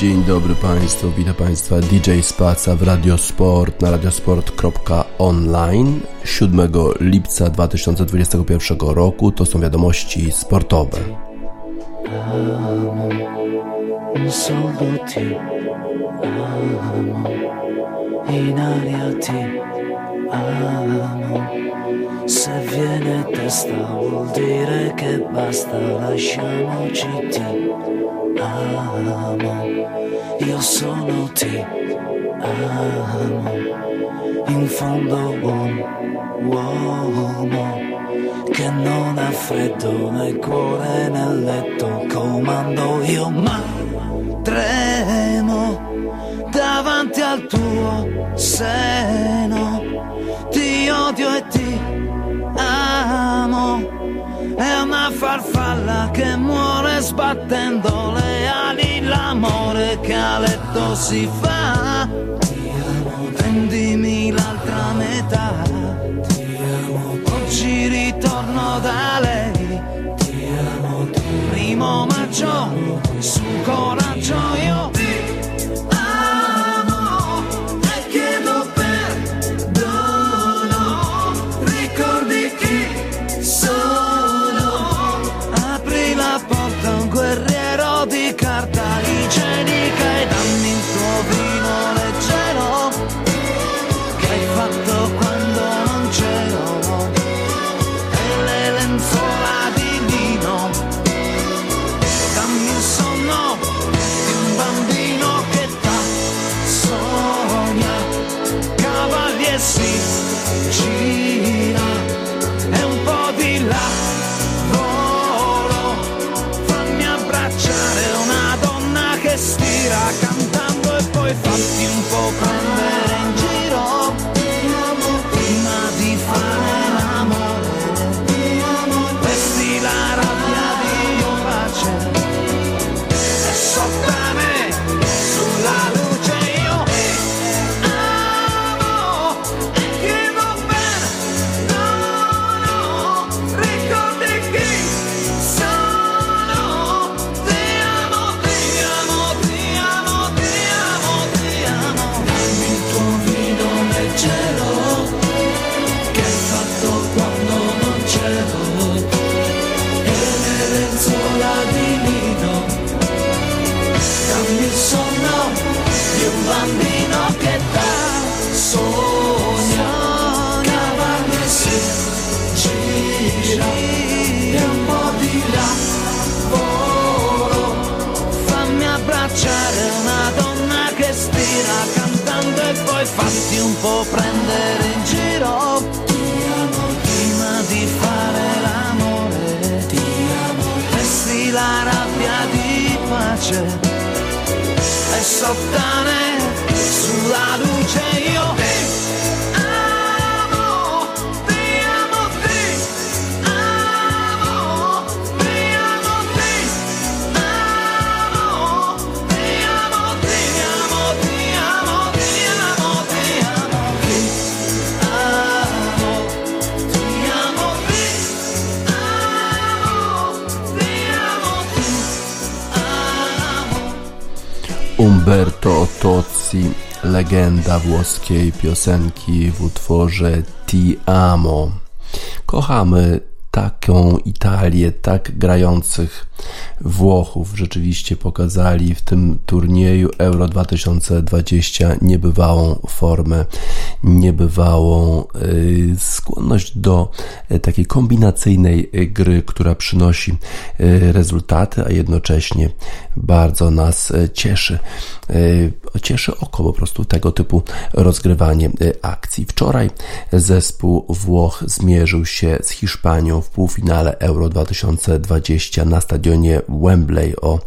Dzień dobry Państwu, witam Państwa DJ Spaca w Radiosport na radiosport.online 7 lipca 2021 roku. To są wiadomości sportowe. Se viene testa vuol dire che basta, lasciamoci ti amo, io sono ti amo, in fondo un uomo che non ha freddo nel cuore nel letto, comando io ma tremo davanti al tuo seno, ti odio e ti è una farfalla che muore sbattendo le ali, l'amore che a letto si fa. Prendimi l'altra metà, oggi ritorno da lei. Primo maggio, su coraggio io Umberto Tozzi, legenda włoskiej piosenki w utworze Ti Amo. Kochamy taką Italię, tak grających Włochów. Rzeczywiście pokazali w tym turnieju Euro 2020 niebywałą formę, niebywałą y, skłonność do y, takiej kombinacyjnej y, gry, która przynosi rezultaty, a jednocześnie bardzo nas cieszy. Cieszy oko po prostu tego typu rozgrywanie akcji. Wczoraj zespół Włoch zmierzył się z Hiszpanią w półfinale Euro 2020 na stadionie Wembley o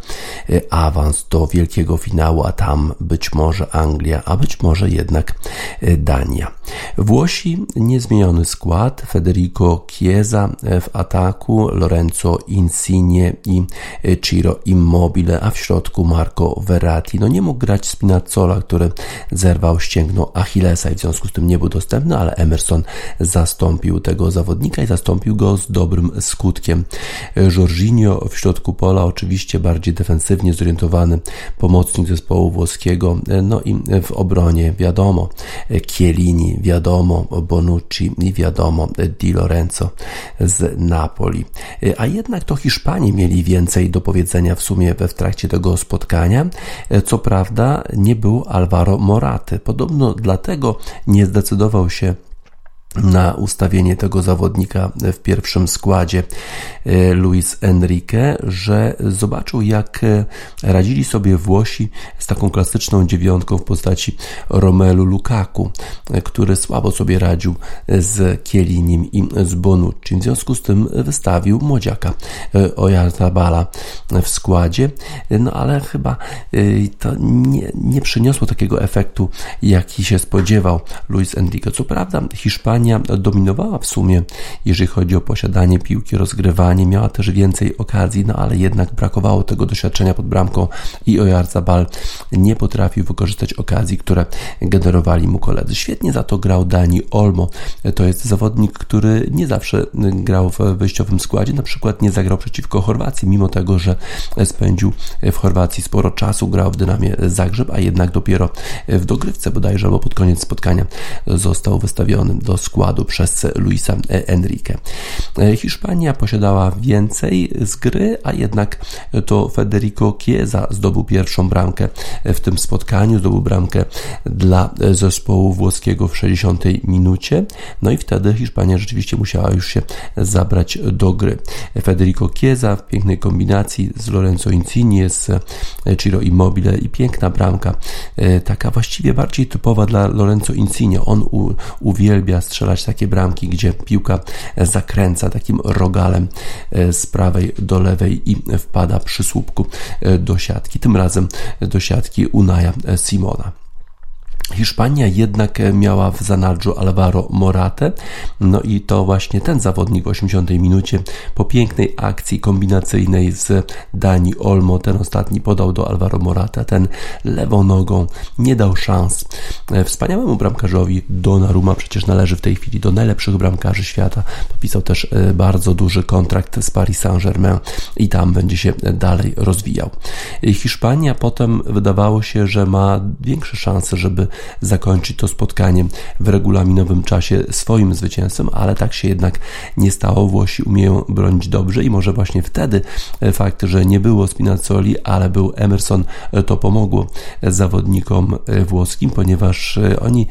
y, awans do wielkiego finału, a tam być może Anglia, a być może jednak y, Dania. Włosi niezmieniony skład, Federico Chiesa w ataku, Lorenzo Insigne i y, Ciro Immobile, a w środku Marco Verratti. No nie mógł grać Spinazzola, który zerwał ścięgno Achillesa i w związku z tym nie był dostępny, ale Emerson zastąpił tego zawodnika i zastąpił go dobrym skutkiem. Jorginho w środku pola oczywiście bardziej defensywnie zorientowany pomocnik zespołu włoskiego, no i w obronie wiadomo Chiellini, wiadomo Bonucci i wiadomo Di Lorenzo z Napoli. A jednak to Hiszpanie mieli więcej do powiedzenia w sumie w trakcie tego spotkania. Co prawda nie był Alvaro Moraty. Podobno dlatego nie zdecydował się na ustawienie tego zawodnika w pierwszym składzie e, Luis Enrique, że zobaczył jak e, radzili sobie Włosi z taką klasyczną dziewiątką w postaci Romelu Lukaku, e, który słabo sobie radził z Kielinim i z Bonucci. W związku z tym wystawił młodziaka Oyarzabala w składzie, no ale chyba to nie, nie przyniosło takiego efektu, jaki się spodziewał Luis Enrique. Co prawda Hiszpania Hiszpania dominowała w sumie, jeżeli chodzi o posiadanie piłki, rozgrywanie, miała też więcej okazji, no ale jednak brakowało tego doświadczenia pod bramką i Oyarzabal nie potrafił wykorzystać okazji, które generowali mu koledzy. Świetnie za to grał Dani Olmo. To jest zawodnik, który nie zawsze grał w wyjściowym składzie, na przykład nie zagrał przeciwko Chorwacji, mimo tego, że spędził w Chorwacji sporo czasu, grał w Dynamie Zagrzeb, a jednak dopiero w dogrywce bodajże albo pod koniec spotkania został wystawiony do składu składu przez Luisa Enrique. E, Hiszpania posiadała więcej z gry, a jednak to Federico Chiesa zdobył pierwszą bramkę w tym spotkaniu, zdobył bramkę dla zespołu włoskiego w 60 minucie, no i wtedy Hiszpania rzeczywiście musiała już się zabrać do gry. Federico Chiesa w pięknej kombinacji z Lorenzo Insigne, z Ciro Immobile i piękna bramka, e, taka właściwie bardziej typowa dla Lorenzo Insigne. On uwielbia strzelać strzelać takie bramki, gdzie piłka zakręca takim rogalem e, z prawej do lewej i wpada przy słupku e, do siatki. Tym razem do siatki Unaja Simona. Hiszpania jednak miała w zanadrzu Alvaro Morate, no i to właśnie ten zawodnik w 80 minucie po pięknej akcji kombinacyjnej z Dani Olmo, ten ostatni podał do Alvaro Morata, ten lewą nogą nie dał szans. Wspaniałemu bramkarzowi Donnarumma, przecież należy w tej chwili do najlepszych bramkarzy świata, podpisał też e, bardzo duży kontrakt z Paris Saint-Germain i tam będzie się dalej rozwijał. Hiszpania potem wydawało się, że ma większe szanse, żeby zakończyć to spotkanie w regulaminowym czasie swoim zwycięstwem, ale tak się jednak nie stało. Włosi umieją bronić dobrze i może właśnie wtedy e, fakt, że nie było Spinazzoli, ale był Emerson, e, to pomogło zawodnikom e, włoskim, ponieważ oni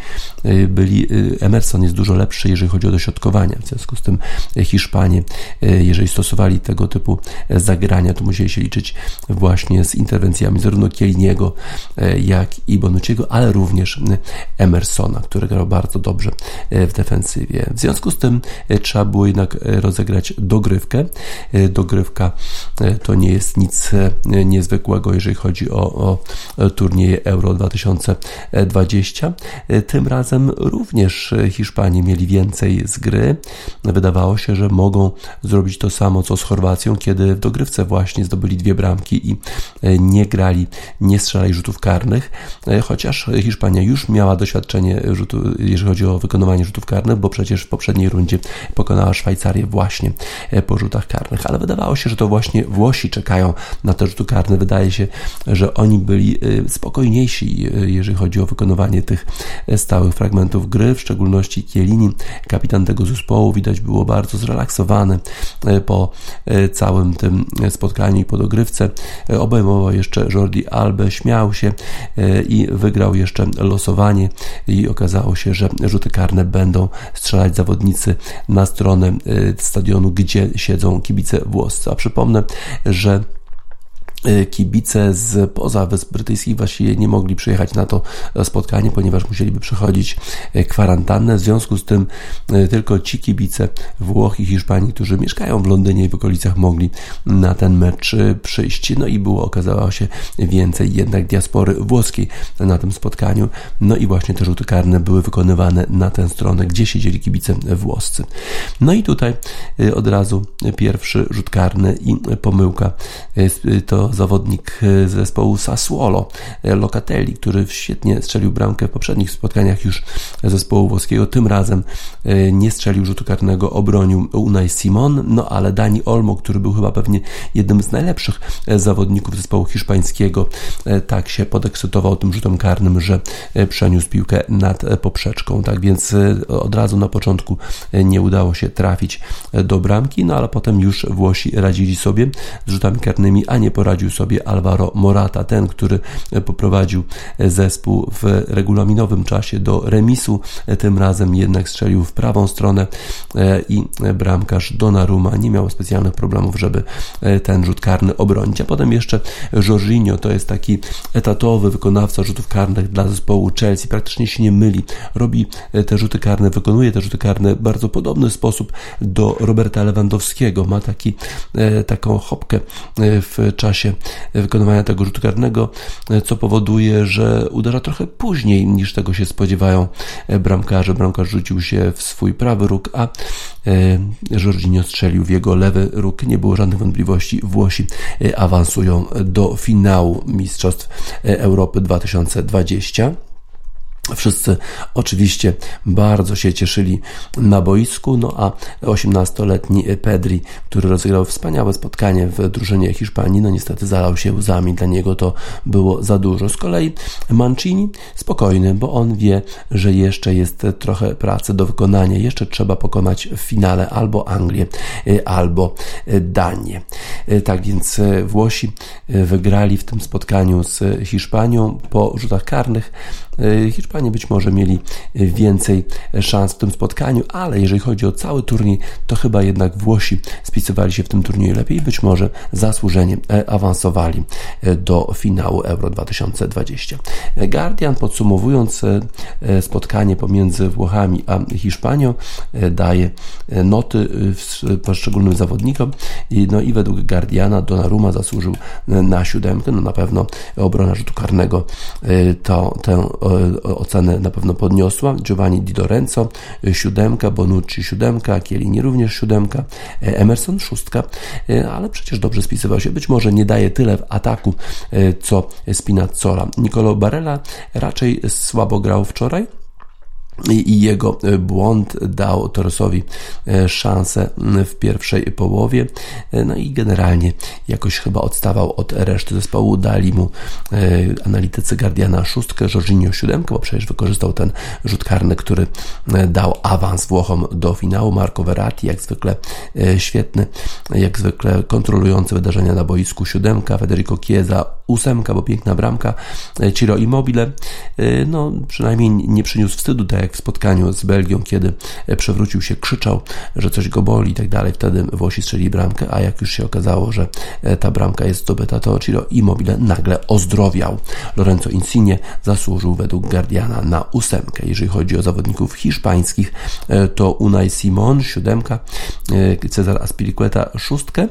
byli, Emerson jest dużo lepszy, jeżeli chodzi o dośrodkowanie. W związku z tym Hiszpanie, jeżeli stosowali tego typu zagrania, to musieli się liczyć właśnie z interwencjami zarówno Kieliniego, jak i Bonucciego, ale również Emersona, który grał bardzo dobrze e, w defensywie. W związku z tym e, trzeba było jednak e, rozegrać dogrywkę. Dogrywka to nie jest nic niezwykłego, jeżeli chodzi o, o turnieje Euro 2020. Tym razem również Hiszpanie mieli więcej z gry. Wydawało się, że mogą zrobić to samo co z Chorwacją, kiedy w dogrywce właśnie zdobyli dwie bramki i nie grali, nie strzelali rzutów karnych, chociaż Hiszpania już miała doświadczenie rzutu, jeżeli chodzi o wykonywanie rzutów karnych, bo przecież w poprzedniej rundzie pokonała Szwajcarię właśnie e, po rzutach karnych, ale wydawało się, że to właśnie Włosi czekają na te rzuty karne. Wydaje się, że oni byli e, spokojniejsi, e, jeżeli chodzi o wykonywanie tych stałych fragmentów gry, w szczególności Kielini, kapitan tego zespołu, widać było bardzo zrelaksowany po całym tym spotkaniu i po dogrywce. Obejmował jeszcze Jordi Albe, śmiał się i wygrał jeszcze losowanie i okazało się, że rzuty karne będą strzelać zawodnicy na stronę y, stadionu, gdzie siedzą kibice włoscy. A przypomnę, że kibice z poza Wysp Brytyjskich właściwie nie mogli przyjechać na to spotkanie, ponieważ musieliby przechodzić y, kwarantannę. W związku z tym y, tylko ci kibice Włoch i Hiszpanii, którzy mieszkają w Londynie i w okolicach, mogli na ten mecz przyjść. No i było, okazało się, więcej jednak diaspory włoskiej na tym spotkaniu. No i właśnie te rzuty karne były wykonywane na tę stronę, gdzie siedzieli kibice włoscy. No i tutaj od razu pierwszy rzut karny i pomyłka to zawodnik zespołu Sassuolo, Locatelli, który świetnie strzelił bramkę w poprzednich spotkaniach już zespołu włoskiego. Tym razem nie strzelił rzutu karnego, obronił Unai Simon, no ale Dani Olmo, który był chyba pewnie jednym z najlepszych zawodników zespołu hiszpańskiego, tak się podekscytował tym rzutem karnym, że przeniósł piłkę nad poprzeczką. Tak więc od razu na początku nie udało się trafić do bramki, no ale potem już Włosi radzili sobie z rzutami karnymi, a nie poradził sobie Alvaro Morata, ten, który poprowadził zespół w regulaminowym czasie do remisu, tym razem jednak strzelił w prawą stronę i bramkarz Donnarumma nie miał specjalnych problemów, żeby ten rzut karny obronić. A potem jeszcze Jorginho, to jest taki etatowy wykonawca rzutów karnych dla zespołu Chelsea, praktycznie się nie myli, robi te rzuty karne, wykonuje te rzuty karne w bardzo podobny sposób do Roberta Lewandowskiego. Ma taki, e, taką hopkę e, w czasie wykonywania tego rzutu karnego, e, co powoduje, że uderza trochę później niż tego się spodziewają bramkarze. Bramkarz rzucił się w swój prawy róg, a Jorginho strzelił w jego lewy róg. Nie było żadnych wątpliwości. Włosi awansują do finału Mistrzostw Europy 2020. Wszyscy oczywiście bardzo się cieszyli na boisku, no a 18-letni Pedri, który rozegrał wspaniałe spotkanie w drużynie Hiszpanii, no niestety zalał się łzami, dla niego to było za dużo. Z kolei Mancini spokojny, bo on wie, że jeszcze jest trochę pracy do wykonania, jeszcze trzeba pokonać w finale albo Anglię, albo Danię. Tak więc Włosi wygrali w tym spotkaniu z Hiszpanią po rzutach karnych. Hiszpania Hiszpanie być może mieli więcej szans w tym spotkaniu, ale jeżeli chodzi o cały turniej, to chyba jednak Włosi spisywali się w tym turnieju lepiej i być może zasłużenie e, awansowali e, do finału Euro 2020. Guardian podsumowując e, spotkanie pomiędzy Włochami a Hiszpanią daje noty poszczególnym zawodnikom no i według Guardiana Donnarumma zasłużył na siódemkę, no na pewno obrona rzutu karnego to tę ocenę na pewno podniosła. Giovanni Di Lorenzo siódemka, Bonucci siódemka, Chiellini również siódemka, e, Emerson szóstka, e, ale przecież dobrze spisywał się. Być może nie daje tyle w ataku, e, co Spinazzola. Nicolo Barella raczej słabo grał wczoraj i jego e, błąd dał Torresowi e, szansę w pierwszej połowie. E, no i generalnie jakoś chyba odstawał od reszty zespołu. Dali mu analitycy Guardiana szóstkę, Jorginho siódemkę, bo przecież wykorzystał ten rzut karny, który dał awans Włochom do finału. Marco Verratti jak zwykle świetny, jak zwykle kontrolujący wydarzenia na boisku siódemka, Federico Chiesa ósemka, bo piękna bramka, Ciro Immobile no przynajmniej nie przyniósł wstydu, tak jak w spotkaniu z Belgią, kiedy e, przewrócił się, krzyczał, że coś go boli i tak dalej. Wtedy Włosi strzeli bramkę, a jak już się okazało, że e, ta bramka jest zdobyta, to Ciro Immobile nagle ozdrowiał. Lorenzo Insigne zasłużył według Guardiana na ósemkę. Jeżeli chodzi o zawodników hiszpańskich, e, to Unai Simon, siódemka, Cezar Aspilicueta, szóstkę,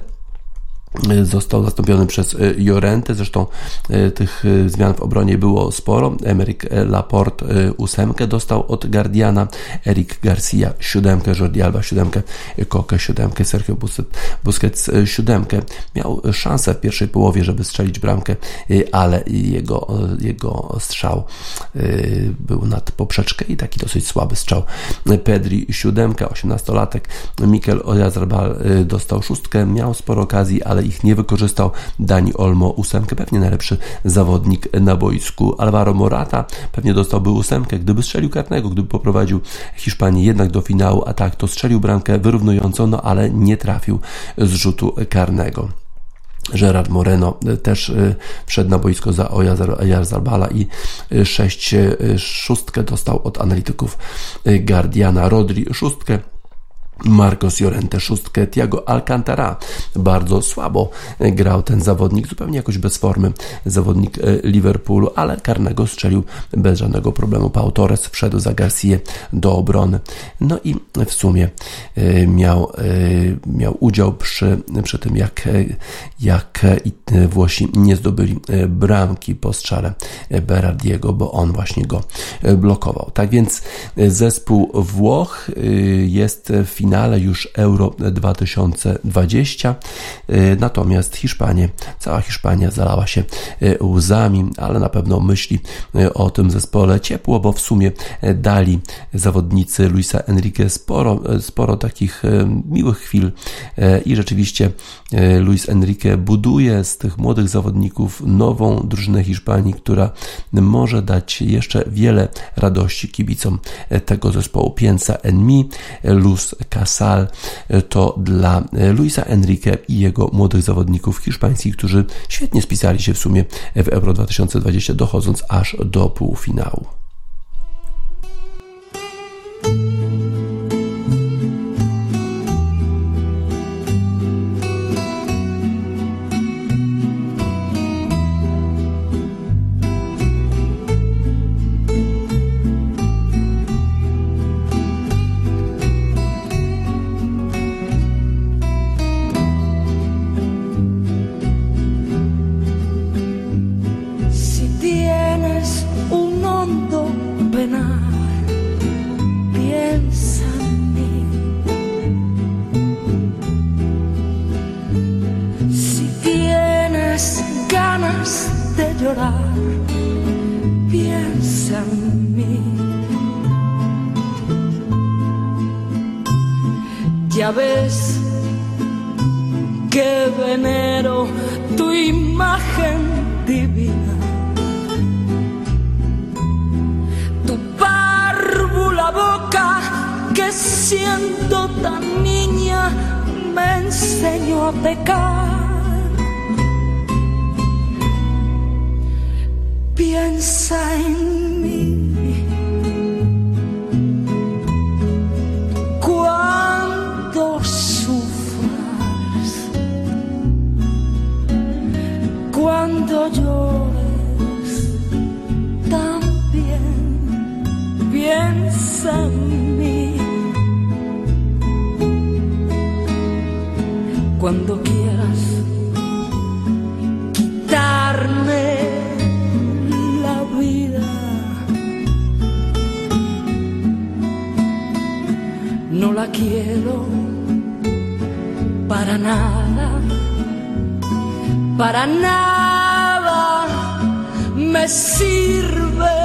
został zastąpiony przez e, Jorentę, zresztą e, tych zmian w obronie było sporo. Emeryk Laporte ósemkę dostał od Guardiana, Eric Garcia siódemkę, Jordi Alba siódemkę, Koke siódemkę, Sergio Busquets siódemkę. Miał szansę w pierwszej połowie, żeby strzelić bramkę, ale jego, jego strzał był nad poprzeczkę i taki dosyć słaby strzał. Pedri siódemka, osiemnastolatek, Mikel Oyarzabal dostał szóstkę, miał sporo okazji, ale ich nie wykorzystał. Dani Olmo ósemkę, pewnie najlepszy zawodnik na boisku. Alvaro Morata pewnie dostałby ósemkę, gdyby strzelił karnego, gdyby poprowadził Hiszpanię jednak do finału, a tak to strzelił bramkę wyrównującą, no ale nie trafił z rzutu karnego. Gerard Moreno też y, wszedł na boisko za Ojarzabala i 6 y, y, szóstkę dostał od analityków Guardiana. Rodri szóstkę, Marcos Llorente szóstkę, Thiago Alcantara bardzo słabo grał ten zawodnik, zupełnie jakoś bez formy zawodnik e, Liverpoolu, ale karnego strzelił bez żadnego problemu. Pau Torres wszedł za Garcia do obrony. No i w sumie e, miał, e, miał udział przy, przy tym, jak, jak Włosi nie zdobyli bramki po strzale Berardiego, bo on właśnie go blokował. Tak więc zespół Włoch jest w finale finale już Euro 2020. Natomiast Hiszpanie, cała Hiszpania zalała się łzami, ale na pewno myśli o tym zespole ciepło, bo w sumie dali zawodnicy Luisa Enrique sporo, sporo takich miłych chwil i rzeczywiście Luis Enrique buduje z tych młodych zawodników nową drużynę Hiszpanii, która może dać jeszcze wiele radości kibicom tego zespołu. Piensa en mi, Luz Casal to dla Luisa Enrique i jego młodych zawodników hiszpańskich, którzy świetnie spisali się w sumie w Euro 2020, dochodząc aż do półfinału. Para nada, para nada me sirve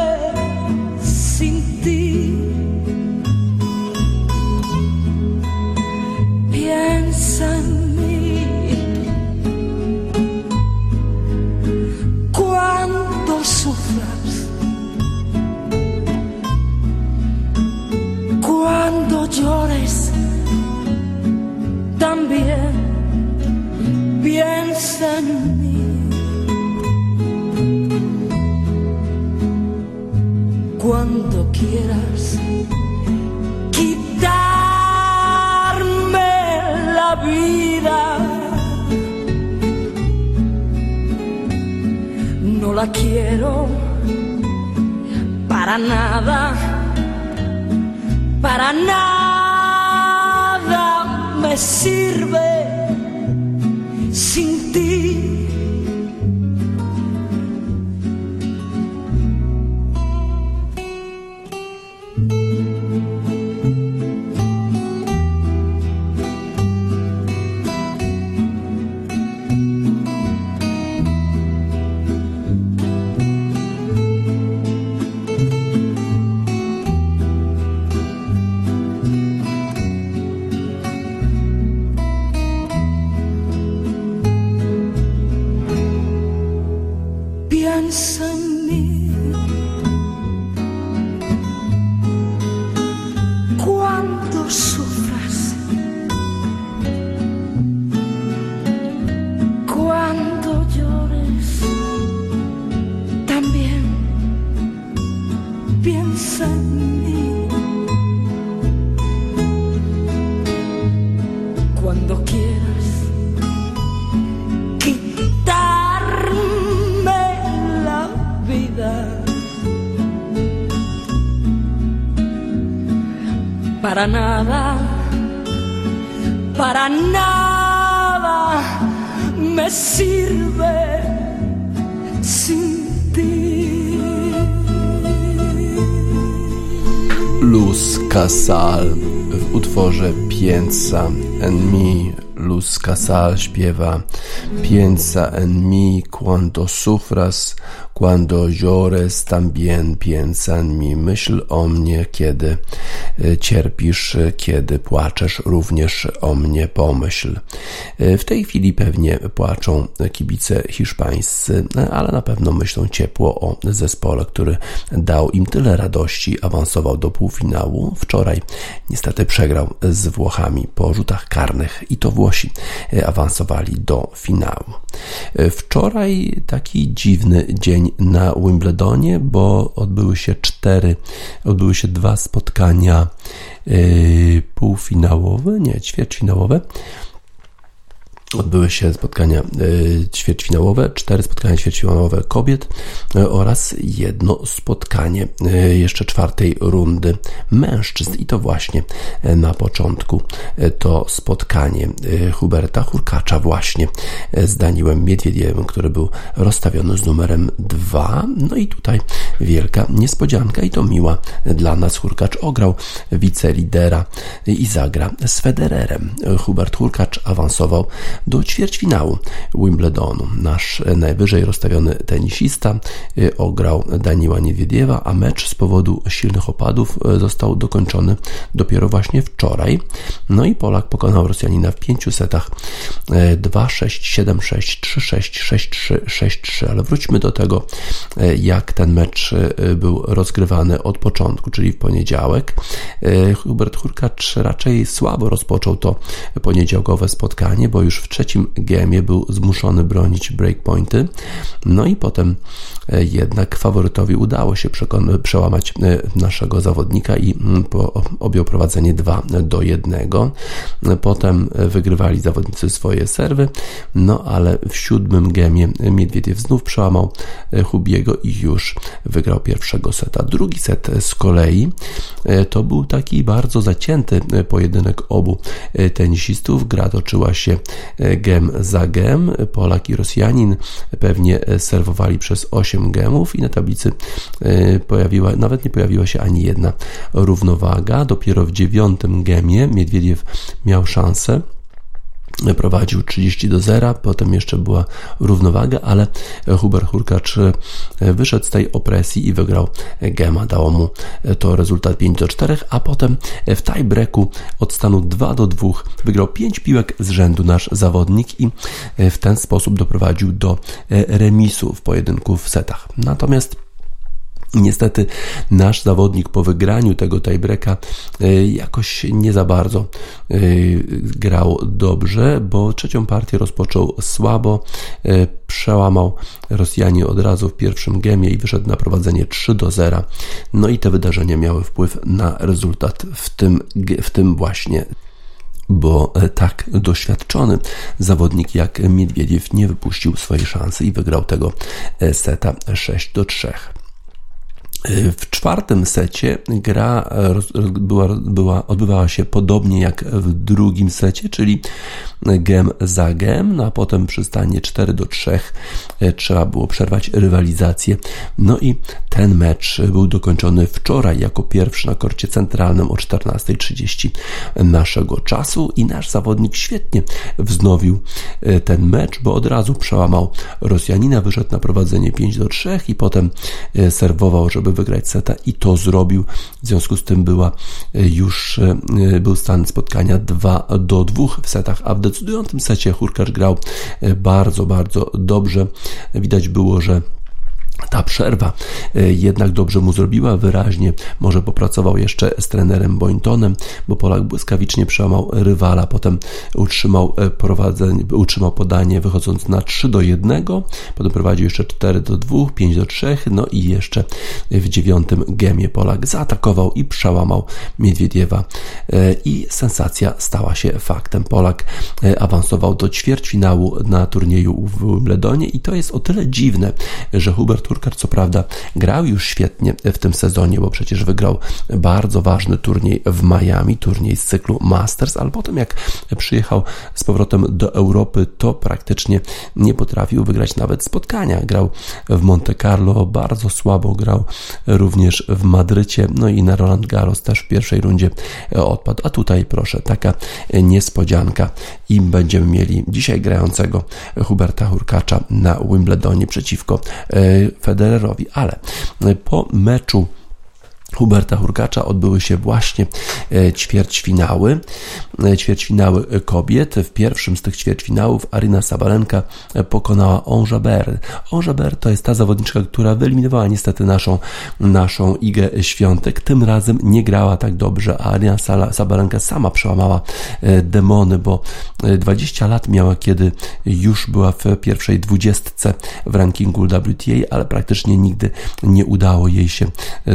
quieras quitarme la vida. No la quiero para nada, para nada me sirve. Ti. Luz Casal utworze Piensa en mi Luz Casal śpiewa Piensa en mi cuando sufras, cuando llores también piensa en mi. Myśl o mnie, kiedy cierpisz, kiedy płaczesz, również o mnie pomyśl. E, w tej chwili pewnie płaczą kibice hiszpańscy, ale na pewno myślą ciepło o zespole, który dał im tyle radości, awansował do półfinału. Wczoraj niestety przegrał z Włochami po rzutach karnych i to Włosi e, awansowali do finału. E, wczoraj taki dziwny dzień na Wimbledonie, bo odbyły się cztery, odbyły się dwa spotkania półfinałowe, nie, ćwierćfinałowe odbyły się spotkania e, ćwierćfinałowe, cztery spotkania ćwierćfinałowe kobiet e, oraz jedno spotkanie e, jeszcze czwartej rundy mężczyzn i to właśnie na początku to spotkanie Huberta Hurkacza właśnie z Daniłem Miedwiediewem, który był rozstawiony z numerem 2. No i tutaj wielka niespodzianka i to miła dla nas. Hurkacz ograł wicelidera i zagra z Federerem. Hubert Hurkacz awansował do ćwierćfinału Wimbledonu. Nasz najwyżej rozstawiony tenisista y, ograł Daniła Niedwiediewa, a mecz z powodu silnych opadów y, został dokończony dopiero właśnie wczoraj. No i Polak pokonał Rosjanina w pięciu setach 2-6, 7-6, 3-6, 6-3, 6-3. Ale wróćmy do tego, y, jak ten mecz był rozgrywany od początku, czyli w poniedziałek. Hubert Hurkacz raczej słabo rozpoczął to poniedziałkowe spotkanie, bo już w trzecim gemie był zmuszony bronić breakpointy. No i potem jednak faworytowi udało się przełamać e, naszego zawodnika i mm, objął prowadzenie 2 do 1. Potem wygrywali zawodnicy swoje serwy, no ale w siódmym gemie Miedwiediew znów przełamał e, Hubiego i już wygrał pierwszego seta. Drugi set z kolei to był taki bardzo zacięty pojedynek obu tenisistów. Gra toczyła się gem za gem. Polak i Rosjanin pewnie serwowali przez 8 gemów i na tablicy e, pojawiła, nawet nie pojawiła się ani jedna równowaga. Dopiero w dziewiątym gemie Miedwiediew miał szansę prowadził 30 do 0, potem jeszcze była równowaga, ale Hubert Hurkacz e, wyszedł z tej opresji i wygrał Gema. Dało mu to rezultat 5 do 4, a potem w tiebreaku od stanu 2 do 2 wygrał 5 piłek z rzędu nasz zawodnik i w ten sposób doprowadził do e, remisu w pojedynku w setach. Natomiast Niestety nasz zawodnik po wygraniu tego tiebreaka e, jakoś nie za bardzo e, grał dobrze, bo trzecią partię rozpoczął słabo, e, przełamał Rosjanie od razu w pierwszym gemie i wyszedł na prowadzenie 3 do 0. No i te wydarzenia miały wpływ na rezultat w tym, w tym właśnie bo tak doświadczony zawodnik jak Miedwiediew nie wypuścił swojej szansy i wygrał tego seta 6 do 3. W czwartym secie gra była, była, odbywała się podobnie jak w drugim secie, czyli gem za gem, no a potem przy stanie 4 do 3 e, trzeba było przerwać rywalizację. No i ten mecz był dokończony wczoraj jako pierwszy na korcie centralnym o 14.30 naszego czasu i nasz zawodnik świetnie wznowił e, ten mecz, bo od razu przełamał Rosjanina, wyszedł na prowadzenie 5 do 3 i potem serwował, żeby wygrać seta i to zrobił. W związku z tym była już był stan spotkania 2 do 2 w setach, a w decydującym secie Hurkacz grał e, bardzo, bardzo dobrze. Widać było, że ta przerwa e, jednak dobrze mu zrobiła, wyraźnie może popracował jeszcze z trenerem Boyntonem, bo Polak błyskawicznie przełamał rywala, potem utrzymał e, prowadzenie, utrzymał podanie wychodząc na 3 do 1, potem prowadził jeszcze 4 do 2, 5 do 3, no i jeszcze w dziewiątym gemie Polak zaatakował i przełamał Miedwiediewa e, i sensacja stała się faktem. Polak awansował do ćwierćfinału na turnieju w Ledonie i to jest o tyle dziwne, że Hubert Hurkacz co prawda grał już świetnie w tym sezonie, bo przecież wygrał bardzo ważny turniej w Miami, turniej z cyklu Masters, ale potem jak przyjechał z powrotem do Europy, to praktycznie nie potrafił wygrać nawet spotkania. Grał w Monte Carlo, bardzo słabo grał również w Madrycie, no i na Roland Garros też w pierwszej rundzie odpadł. A tutaj proszę, taka niespodzianka i będziemy mieli dzisiaj grającego Huberta Hurkacza na Wimbledonie przeciwko e, Federerowi, ale po meczu Huberta Hurkacza odbyły się właśnie e, ćwierćfinały, e, ćwierćfinały kobiet. W pierwszym z tych ćwierćfinałów Arina Sabalenka e, pokonała Onjaber. Onjaber to jest ta zawodniczka, która wyeliminowała niestety naszą, naszą Igę Świątek. Tym razem nie grała tak dobrze, a Arina Sabalenka sama przełamała demony, bo 20 lat miała, kiedy już była w pierwszej dwudziestce w rankingu WTA, ale praktycznie nigdy nie udało jej się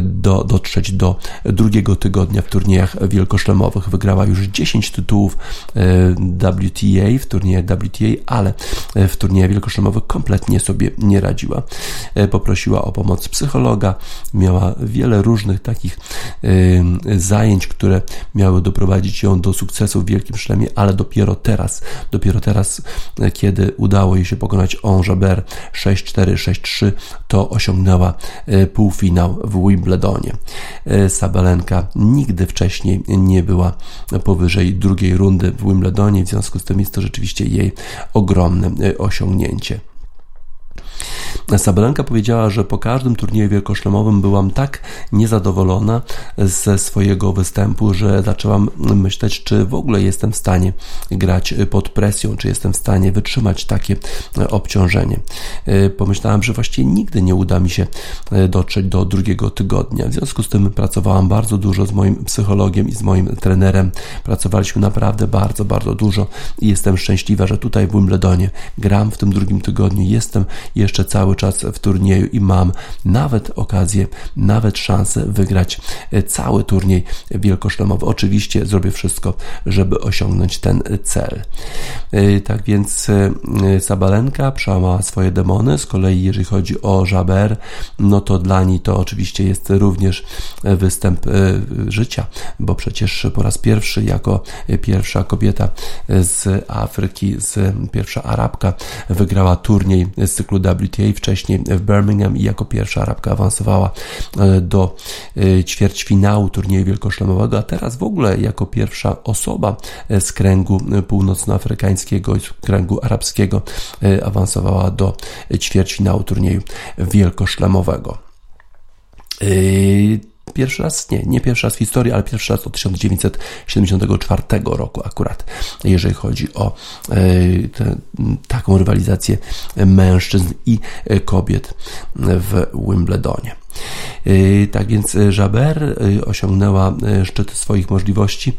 do, dotrzeć dotrzeć do drugiego tygodnia w turniejach wielkoszlemowych. Wygrała już 10 tytułów e, WTA w turniejach WTA, ale e, w turniejach wielkoszlemowych kompletnie sobie nie radziła. E, poprosiła o pomoc psychologa, miała wiele różnych takich zajęć, które miały doprowadzić ją do sukcesu w wielkim szlemie, ale dopiero teraz, dopiero teraz, kiedy udało jej się pokonać Onjaber 6-4, 6-3, to osiągnęła półfinał w Wimbledonie. E, Sabalenka nigdy wcześniej nie była powyżej drugiej rundy w Wimbledonie, w związku z tym jest to rzeczywiście jej ogromne e, osiągnięcie. Sabalenka powiedziała, że po każdym turnieju wielkoszlemowym byłam tak niezadowolona ze swojego występu, że zaczęłam myśleć, czy w ogóle jestem w stanie grać pod presją, czy jestem w stanie wytrzymać takie obciążenie. Pomyślałam, że właściwie nigdy nie uda mi się dotrzeć do drugiego tygodnia. W związku z tym pracowałam bardzo dużo z moim psychologiem i z moim trenerem. Pracowaliśmy naprawdę bardzo, bardzo dużo i jestem szczęśliwa, że tutaj w Wimbledonie gram w tym drugim tygodniu. Jestem jeszcze cały czas w turnieju i mam nawet okazję, nawet szansę wygrać e, cały turniej wielkoszlemowy. Oczywiście zrobię wszystko, żeby osiągnąć ten cel. E, tak więc e, Sabalenka przełamała swoje demony. Z kolei jeżeli chodzi o Jaber, no to dla niej to oczywiście jest również występ życia, bo przecież po raz pierwszy jako pierwsza kobieta z Afryki, z pierwsza Arabka wygrała turniej z cyklu WTA wcześniej w Birmingham i jako pierwsza Arabka awansowała e, do e, ćwierćfinału turnieju wielkoszlemowego, a teraz w ogóle jako pierwsza osoba e, z kręgu północnoafrykańskiego, z kręgu arabskiego awansowała do ćwierćfinału turnieju wielkoszlemowego. Pierwszy raz, nie, nie pierwszy raz w historii, ale pierwszy raz od 1974 roku akurat, jeżeli chodzi o e, te, taką rywalizację mężczyzn i kobiet w Wimbledonie. Y, tak więc y, Jaber y, osiągnęła szczyt swoich możliwości,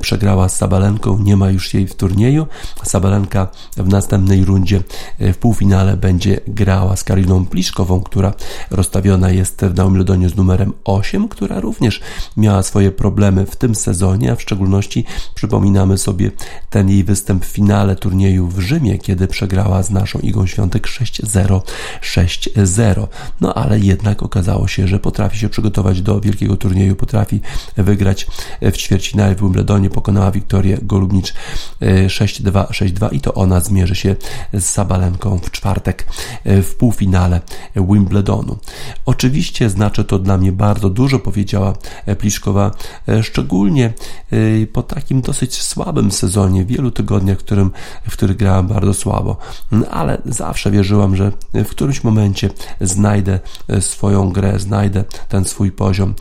przegrała z Sabalenką, nie ma już jej w turnieju. Sabalenka w następnej rundzie w półfinale będzie grała z Kariną Pliszkową, która rozstawiona jest w Wimbledonie z numerem 8, która również miała swoje problemy w tym sezonie, a w szczególności przypominamy sobie ten jej występ w finale turnieju w Rzymie, kiedy przegrała z naszą Igą Świątek 6-0, 6-0. No ale jednak okazało okazało się, że potrafi się przygotować do wielkiego turnieju, potrafi wygrać w ćwierćfinale w Wimbledonie, pokonała Wiktorię Golubnicz 6-2, e, 6-2 i to ona zmierzy się z Sabalenką w czwartek e, w półfinale Wimbledonu. Oczywiście znaczy to dla mnie bardzo dużo, powiedziała Pliszkowa, e, szczególnie po takim dosyć słabym sezonie, wielu tygodniach, w którym, w których grałam bardzo słabo, ale zawsze wierzyłam, że w którymś momencie znajdę swoją grę znajdę ten swój poziom.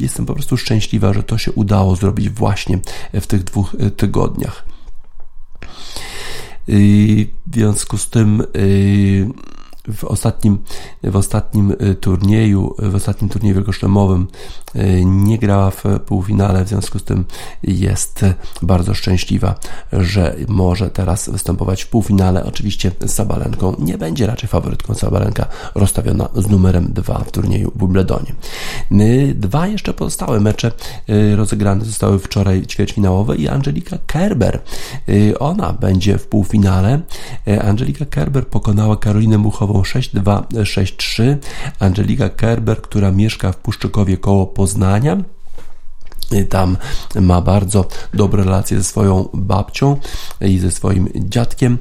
Jestem po prostu szczęśliwa, że to się udało zrobić właśnie w tych dwóch e, tygodniach. W związku z tym w ostatnim, w ostatnim y, turnieju, w ostatnim turnieju wielkoszlemowym y, nie grała w półfinale, w związku z tym jest bardzo szczęśliwa, że może teraz występować w półfinale. Oczywiście z Sabalenką nie będzie raczej faworytką Sabalenka rozstawiona z numerem 2 w turnieju w Wimbledonie. Y, dwa jeszcze pozostałe mecze rozegrane zostały wczoraj ćwierćfinałowe i Angelika Kerber. Ona będzie w półfinale. Angelika Kerber pokonała Karolinę Muchową telefonową 6263 Angelika Kerber, która mieszka w Puszczykowie koło Poznania. Tam ma bardzo dobre relacje ze swoją babcią i ze swoim dziadkiem.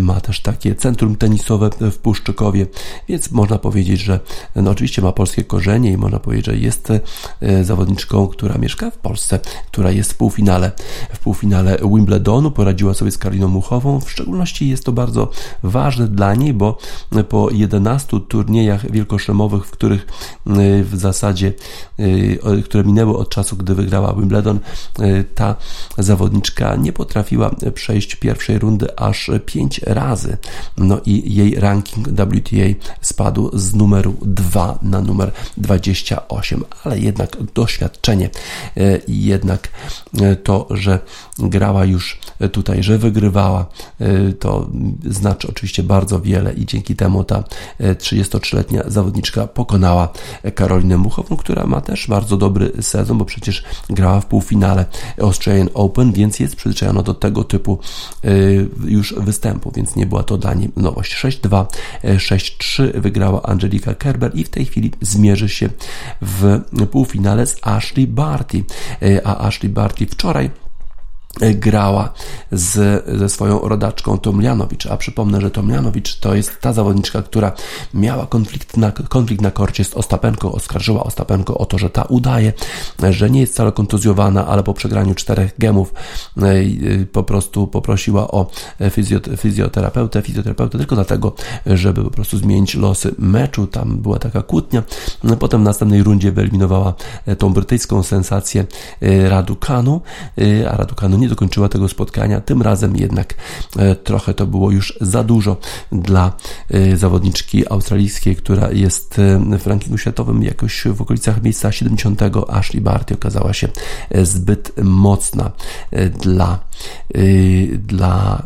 Ma też takie centrum tenisowe w Puszczykowie, więc można powiedzieć, że no oczywiście ma polskie korzenie i można powiedzieć, że jest e, zawodniczką, która mieszka w Polsce, która jest w półfinale. W półfinale Wimbledonu poradziła sobie z Karoliną Muchową. W szczególności jest to bardzo ważne dla niej, bo po 11 turniejach wielkoszemowych, w których w zasadzie, które minęły od czasu, gdy wygrała wygrała Wimbledon, y, ta zawodniczka nie potrafiła przejść pierwszej rundy aż 5 razy. No i jej ranking WTA spadł z numeru 2 na numer 28, ale jednak doświadczenie i jednak y, to, że grała już tutaj, że wygrywała, to znaczy oczywiście bardzo wiele i dzięki temu ta 33-letnia zawodniczka pokonała Karolinę Muchową, która ma też bardzo dobry sezon, bo przecież grała w półfinale Australian Open, więc jest przyzwyczajona do tego typu y, już występu, więc nie była to dla niej nowość. 6-2, 6-3 wygrała Angelika Kerber i w tej chwili zmierzy się w półfinale z Ashley Barty. Y, a Ashley Barty wczoraj grała z, ze swoją rodaczką Tomljanovic, a przypomnę, że Tomljanovic to jest ta zawodniczka, która miała konflikt na, konflikt na korcie z Ostapenką, oskarżyła Ostapenko o to, że ta udaje, że nie jest wcale kontuzjowana, ale po przegraniu czterech gemów e, e, po prostu poprosiła o fizjoterapeutę, fizjoterapeutę tylko dlatego, żeby po prostu zmienić losy meczu, tam była taka kłótnia, no, potem w następnej rundzie wyeliminowała e, tą brytyjską sensację Radukanu, a Radukanu nie dokończyła tego spotkania. Tym razem jednak e, trochę to było już za dużo dla e, zawodniczki australijskiej, która jest e, w rankingu światowym jakoś w okolicach miejsca 70. Ashley Barty okazała się zbyt mocna dla dla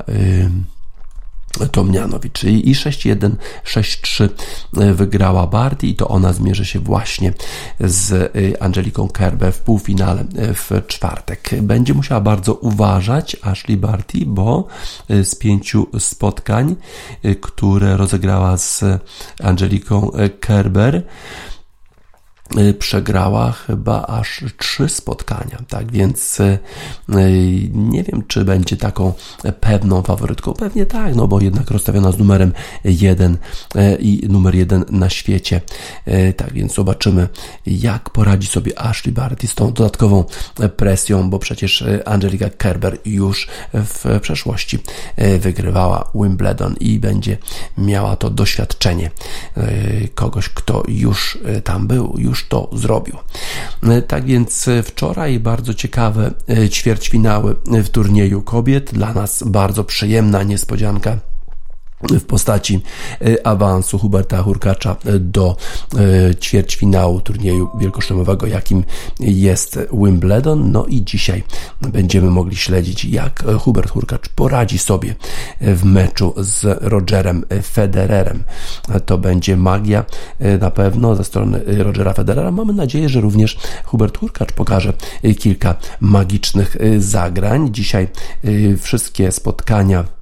Tomnianowicz i 6-1, 6-3 e, wygrała Barty i to ona zmierzy się właśnie z e, Angeliką Kerber w półfinale e, w czwartek. Będzie musiała bardzo uważać Ashley Barty, bo z pięciu spotkań, które rozegrała z Angeliką Kerber, przegrała chyba aż trzy spotkania, tak więc y, y, nie wiem, czy będzie taką pewną faworytką. Pewnie tak, no bo jednak rozstawiona z numerem jeden i numer jeden na świecie. Tak więc zobaczymy, jak poradzi sobie Ashley Barty z tą dodatkową presją, bo przecież Angelika Kerber już w przeszłości wygrywała Wimbledon i będzie miała to doświadczenie kogoś, kto już tam był, już już to zrobił. E, tak więc wczoraj bardzo ciekawe e, ćwierćfinały w turnieju kobiet. Dla nas bardzo przyjemna niespodzianka w postaci e, awansu Huberta Hurkacza do e, ćwierćfinału turnieju wielkoszlemowego, jakim jest Wimbledon. No i dzisiaj będziemy mogli śledzić, jak Hubert Hurkacz poradzi sobie w meczu z Rogerem Federerem. To będzie magia e, na pewno ze strony Rogera Federera. Mamy nadzieję, że również Hubert Hurkacz pokaże kilka magicznych zagrań. Dzisiaj wszystkie spotkania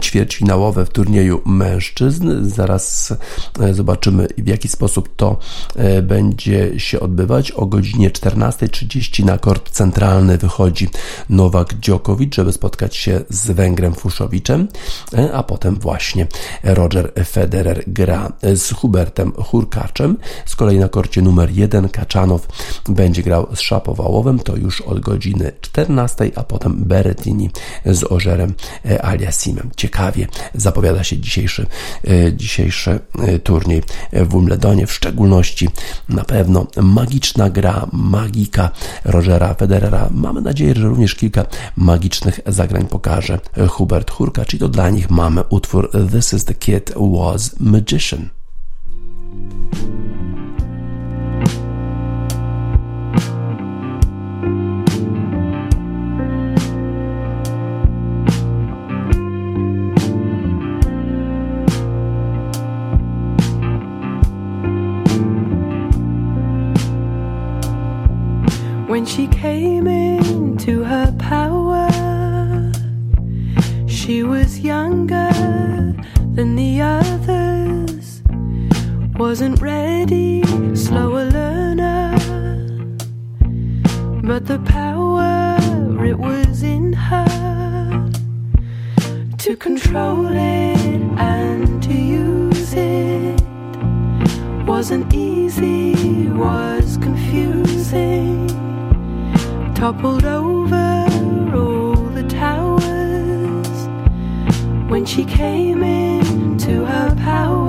ćwierćfinałowe w turnieju mężczyzn. Zaraz e, zobaczymy, w jaki sposób to e, będzie się odbywać. O godzinie 14.30 na kort centralny wychodzi Nowak Dziokowicz, żeby spotkać się z Węgrem Fuszowiczem, e, a potem właśnie Roger Federer gra z Hubertem Hurkaczem. Z kolei na korcie numer 1 Kaczanow będzie grał z Szapowałowem, to już od godziny 14, a potem Berettini z Ożerem Aliasimem. Ciekawie zapowiada się dzisiejszy, e, dzisiejszy e, turniej w Wimbledonie, w szczególności na pewno magiczna gra, magika Rogera Federera. Mamy nadzieję, że również kilka magicznych zagrań pokaże Hubert Hurka, czyli to dla nich mamy utwór This is the Kid Was Magician. When she came into her power, she was younger than the others. wasn't ready, slower learner. But the power, it was in her to control it and to use it. Wasn't easy, was confusing. Toppled over all the towers when she came into her power.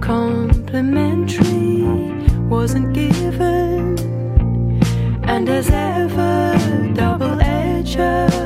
Complimentary wasn't given, and as ever, double edger.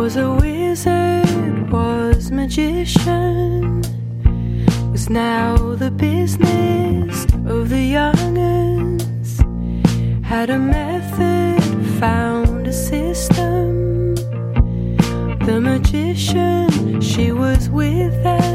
Was a wizard, was magician, was now the business of the young'uns. Had a method, found a system. The magician, she was with them.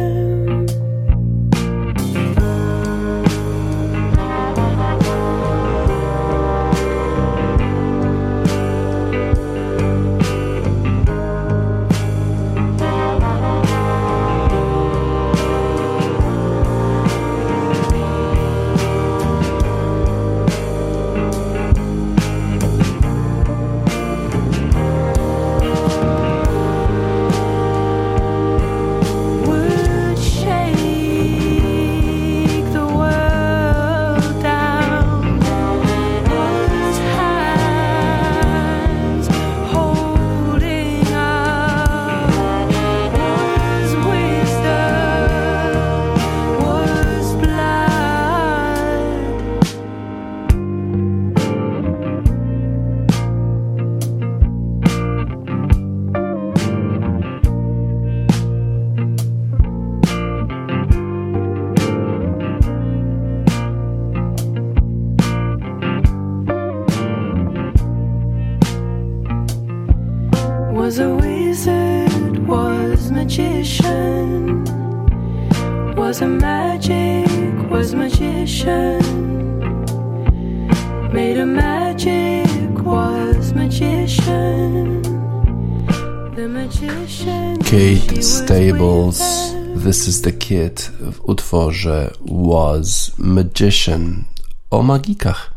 Is the Kid w utworze Was Magician o magikach.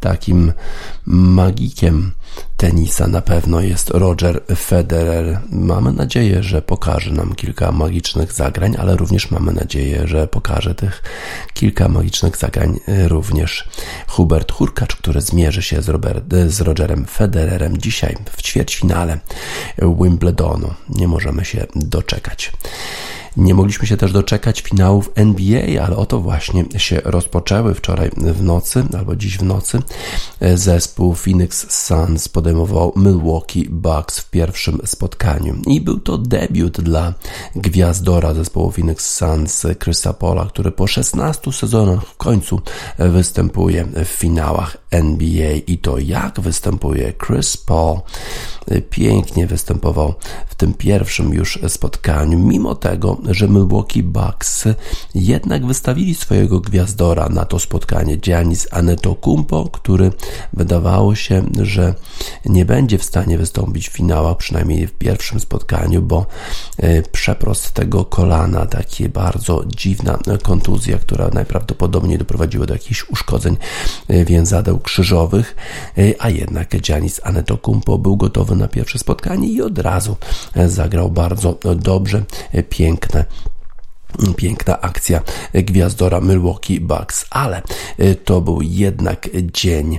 Takim magikiem tenisa na pewno jest Roger Federer. Mamy nadzieję, że pokaże nam kilka magicznych zagrań, ale również mamy nadzieję, że pokaże tych kilka magicznych zagrań również Hubert Hurkacz, który zmierzy się z, Robert, z Rogerem Federerem dzisiaj w ćwierćfinale Wimbledonu. Nie możemy się doczekać. Nie mogliśmy się też doczekać finałów NBA, ale oto właśnie się rozpoczęły wczoraj w nocy, albo dziś w nocy. Zespół Phoenix Suns podejmował Milwaukee Bucks w pierwszym spotkaniu. I był to debiut dla gwiazdora zespołu Phoenix Suns, Chrisa Paula, który po 16 sezonach w końcu występuje w finałach NBA. I to jak występuje Chris Paul pięknie występował w tym pierwszym już spotkaniu, mimo tego, że Milwaukee Bucks jednak wystawili swojego gwiazdora na to spotkanie, Giannis Antetokounmpo, który wydawało się, że nie będzie w stanie wystąpić w finałach, przynajmniej w pierwszym spotkaniu, bo e, przeprost tego kolana, takie bardzo dziwna kontuzja, która najprawdopodobniej doprowadziła do jakichś uszkodzeń e, krzyżowych, e, a jednak Giannis Antetokounmpo był gotowy na pierwsze spotkanie i od razu zagrał bardzo dobrze, piękne Piękna akcja gwiazdora Milwaukee Bucks, ale y, to był jednak dzień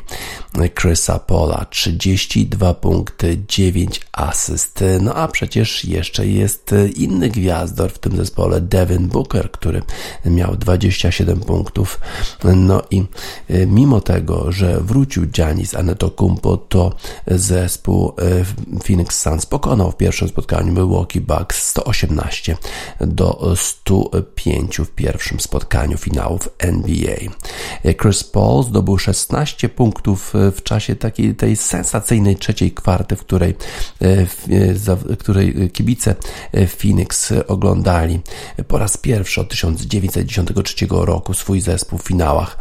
Chrisa Pola. 32 punkty, 9 asyst. No a przecież jeszcze jest inny gwiazdor w tym zespole, Devin Booker, który miał 27 punktów. No i y, mimo tego, że wrócił Giannis Antetokounmpo, to zespół Phoenix Suns pokonał w pierwszym spotkaniu Milwaukee Bucks 118 do 100 pięciu w pierwszym spotkaniu finałów NBA. Chris Paul zdobył 16 punktów w czasie takiej tej sensacyjnej trzeciej kwarty, w której, w której kibice Phoenix oglądali po raz pierwszy od 1993 roku swój zespół w finałach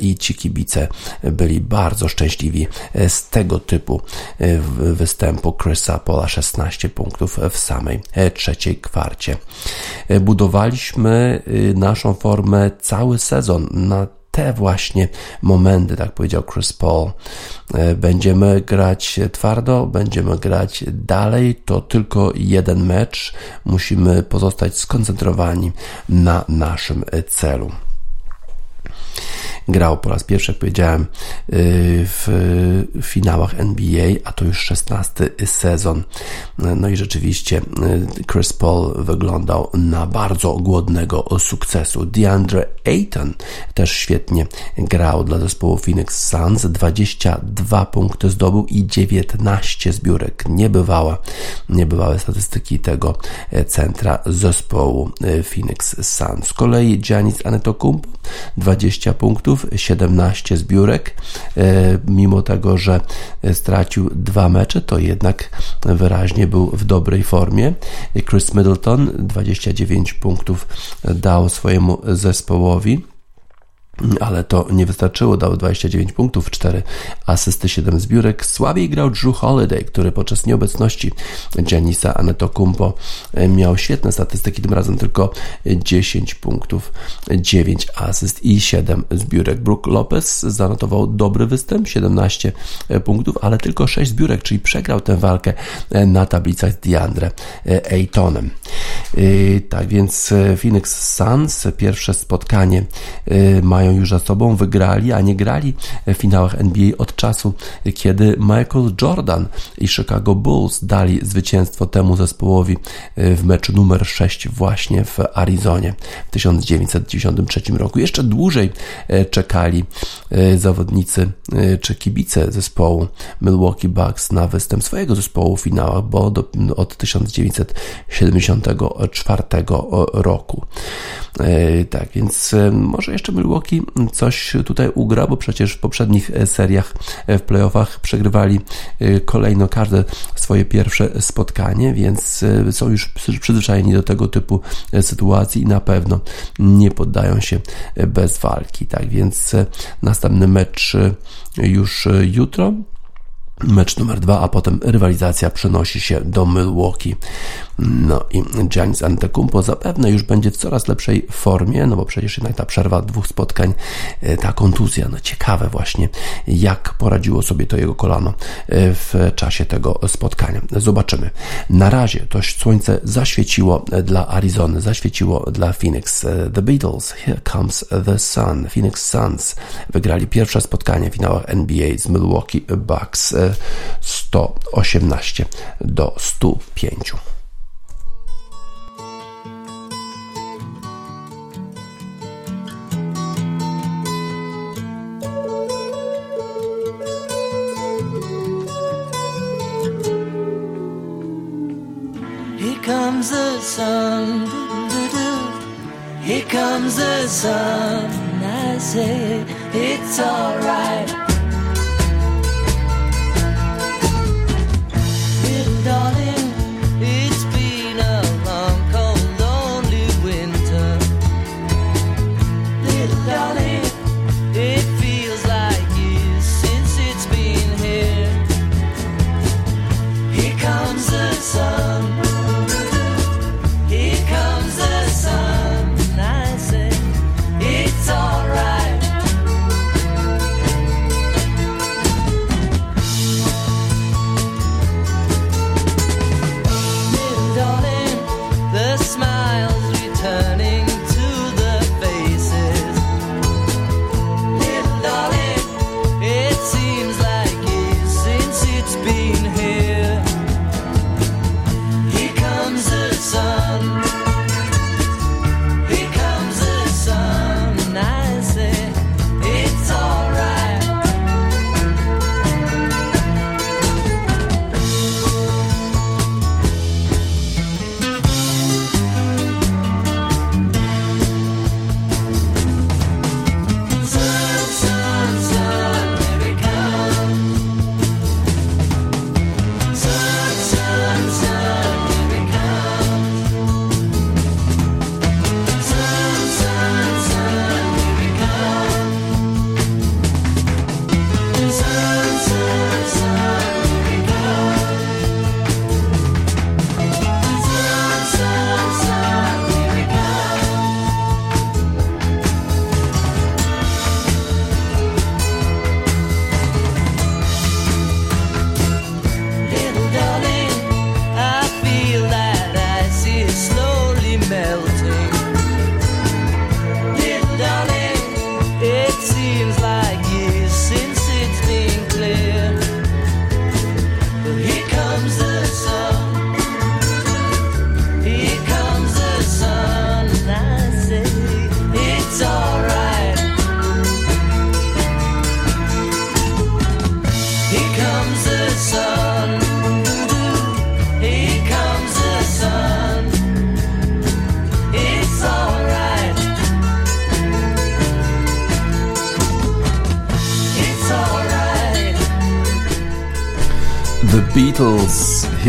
i ci kibice byli bardzo szczęśliwi z tego typu występu Chrisa Paula 16 punktów w samej trzeciej kwarcie. Budowali budowaliśmy y, naszą formę cały sezon na te właśnie momenty, tak powiedział Chris Paul. E, będziemy grać twardo, będziemy grać dalej, to tylko jeden mecz. Musimy pozostać skoncentrowani na naszym celu grał po raz pierwszy, jak powiedziałem, y, w finałach NBA, a to już 16 sezon. No i rzeczywiście y, Chris Paul wyglądał na bardzo głodnego sukcesu. DeAndre Ayton też świetnie grał dla zespołu Phoenix Suns. 22 punkty zdobył i 19 zbiórek. Niebywała, niebywałe statystyki tego centra zespołu y, Phoenix Suns. Z kolei Giannis Antetokounmpo 20 punktów punktów, 17 zbiórek. E, mimo tego, że stracił dwa mecze, to jednak wyraźnie był w dobrej formie. Chris Middleton 29 punktów dał swojemu zespołowi ale to nie wystarczyło, dał 29 punktów, 4 asysty, 7 zbiórek. Słabiej grał Drew Holiday, który podczas nieobecności Janisa Anetokumpo e, miał świetne statystyki, tym razem tylko 10 punktów, 9 asyst i 7 zbiórek. Brook Lopez zanotował dobry występ, 17 e, punktów, ale tylko 6 zbiórek, czyli przegrał tę walkę e, na tablicach z DeAndre Aytonem. Tak więc Phoenix Suns, pierwsze spotkanie mają już za sobą, wygrali, a nie grali w finałach NBA od czasu, kiedy Michael Jordan i Chicago Bulls dali zwycięstwo temu zespołowi e, w meczu numer 6 właśnie w Arizonie w 1993 roku. Jeszcze dłużej e, czekali e, zawodnicy czy kibice zespołu Milwaukee Bucks na występ swojego zespołu w finałach, bo do, od 1974 roku. Tak, więc może jeszcze Milwaukee coś tutaj ugra, bo przecież w poprzednich e, seriach e, w playoffach przegrywali e, kolejno każde swoje pierwsze spotkanie, więc są już przyzwyczajeni do tego typu sytuacji i na pewno nie poddają się bez walki. Tak więc następny mecz już jutro mecz numer dwa, a potem rywalizacja przenosi się do Milwaukee. No i Giannis Antetokounmpo zapewne już będzie w coraz lepszej formie, no bo przecież jednak ta przerwa dwóch spotkań, e, ta kontuzja, no ciekawe właśnie, jak poradziło sobie to jego kolano e, w czasie tego spotkania. Zobaczymy. Na razie to słońce zaświeciło dla Arizony, zaświeciło dla Phoenix. E, the Beatles, Here Comes the Sun. Phoenix Suns wygrali pierwsze spotkanie w finałach NBA z Milwaukee Bucks 118 do 105. Comes the sun. Here comes the sun. I say it's alright.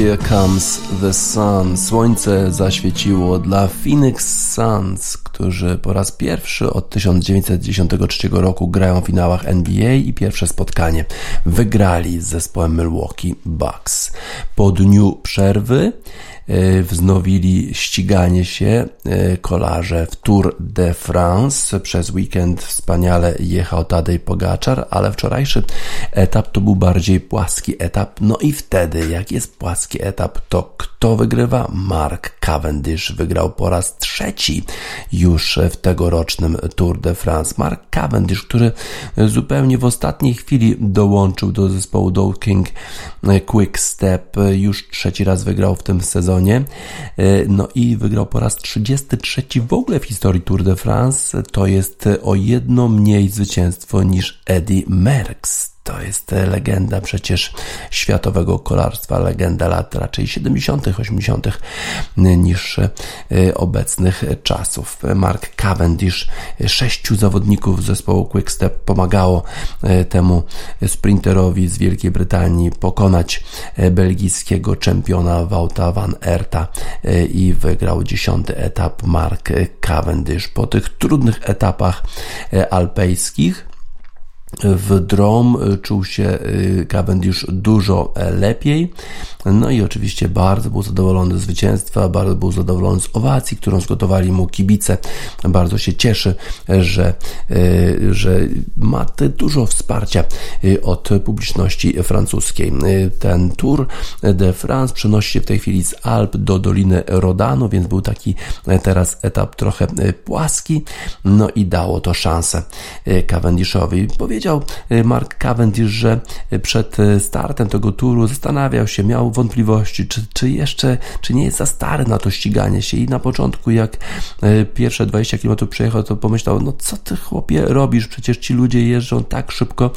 Here Comes the Sun. Słońce zaświeciło dla Phoenix Suns, którzy po raz pierwszy od 1993 roku grają w finałach NBA i pierwsze spotkanie wygrali z zespołem Milwaukee Bucks. Po dniu przerwy wznowili ściganie się e, kolarze w Tour de France. Przez weekend wspaniale jechał Tadej Pogaczar, ale wczorajszy etap to był bardziej płaski etap. No i wtedy, jak jest płaski etap, to kto wygrywa? Mark Cavendish wygrał po raz trzeci już w tegorocznym Tour de France. Mark Cavendish, który zupełnie w ostatniej chwili dołączył do zespołu Dow King Quick Step, już trzeci raz wygrał w tym sezonie. No i wygrał po raz 33 w ogóle w historii Tour de France. To jest o jedno mniej zwycięstwo niż Eddie Merckx. To jest legenda przecież światowego kolarstwa, legenda lat raczej 70., 80. niż e, obecnych czasów. Mark Cavendish, sześciu zawodników zespołu Quickstep pomagało e, temu sprinterowi z Wielkiej Brytanii pokonać e, belgijskiego czempiona Wouta van Erta i wygrał dziesiąty etap Mark Cavendish. Po tych trudnych etapach alpejskich w Drom czuł się y, Cavendish dużo lepiej. No i oczywiście bardzo był zadowolony z zwycięstwa, bardzo był zadowolony z owacji, którą zgotowali mu kibice. Bardzo się cieszy, że, y, że ma dużo wsparcia y, od publiczności francuskiej. Ten Tour de France przenosi się w tej chwili z Alp do Doliny Rodanu, więc był taki teraz etap trochę płaski. No i dało to szansę Cavendishowi. Powiedział powiedział y, Mark Cavendish, że y, przed y, startem tego turu zastanawiał się, miał wątpliwości, czy, czy jeszcze, czy nie jest za stary na to ściganie się. I na początku jak pierwsze 20 km przejechał, to pomyślał, no co ty chłopie robisz, przecież ci ludzie jeżdżą tak szybko,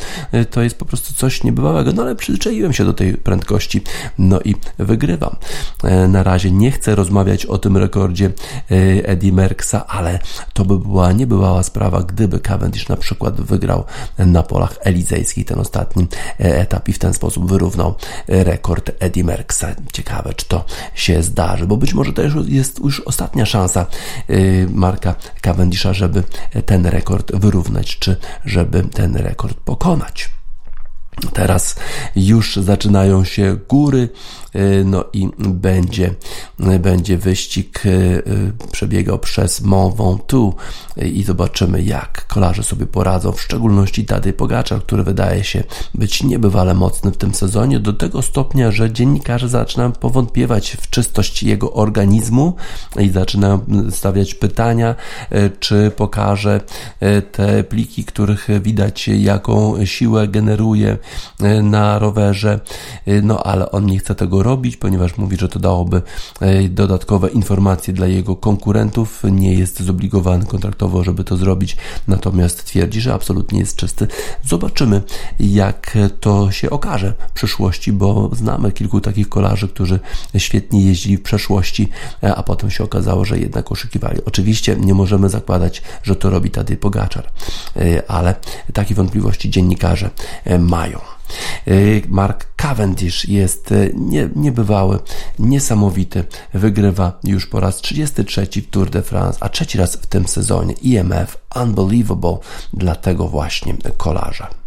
to jest po prostu coś niebywałego, no ale przyzwyczaiłem się do tej prędkości, no i wygrywam. Na razie nie chcę rozmawiać o tym rekordzie Eddie Merksa, ale to by była niebywała sprawa, gdyby Cavendish na przykład wygrał na polach elizejskich ten ostatni e, etap i w ten sposób wyrównał e, rekord Eddie Merckxa. Ciekawe, czy to się zdarzy, bo być może to jest już ostatnia szansa e, Marka Cavendisha, żeby ten rekord wyrównać, czy żeby ten rekord pokonać. Teraz już zaczynają się góry, no i będzie, będzie wyścig e, przebiegał przez Mont Ventoux i zobaczymy jak kolarze sobie poradzą, w szczególności Tadej Pogaczar, który wydaje się być niebywale mocny w tym sezonie, do tego stopnia, że dziennikarze zaczynają powątpiewać w czystość jego organizmu i zaczynają stawiać pytania, e, czy pokaże te pliki, których widać jaką siłę generuje na rowerze, no ale on nie chce tego robić, ponieważ mówi, że to dałoby e, dodatkowe informacje dla jego konkurentów. Nie jest zobligowany kontraktowo, żeby to zrobić, natomiast twierdzi, że absolutnie jest czysty. Zobaczymy, jak to się okaże w przyszłości, bo znamy kilku takich kolarzy, którzy świetnie jeździli w przeszłości, e, a potem się okazało, że jednak oszukiwali. Oczywiście nie możemy zakładać, że to robi Tadej Pogaczar, e, ale takie wątpliwości dziennikarze mają. Y, Mark Cavendish jest y, nie, niebywały, niesamowity. Wygrywa już po raz 33 w Tour de France, a trzeci raz w tym sezonie. IMF Unbelievable dla tego właśnie kolarza.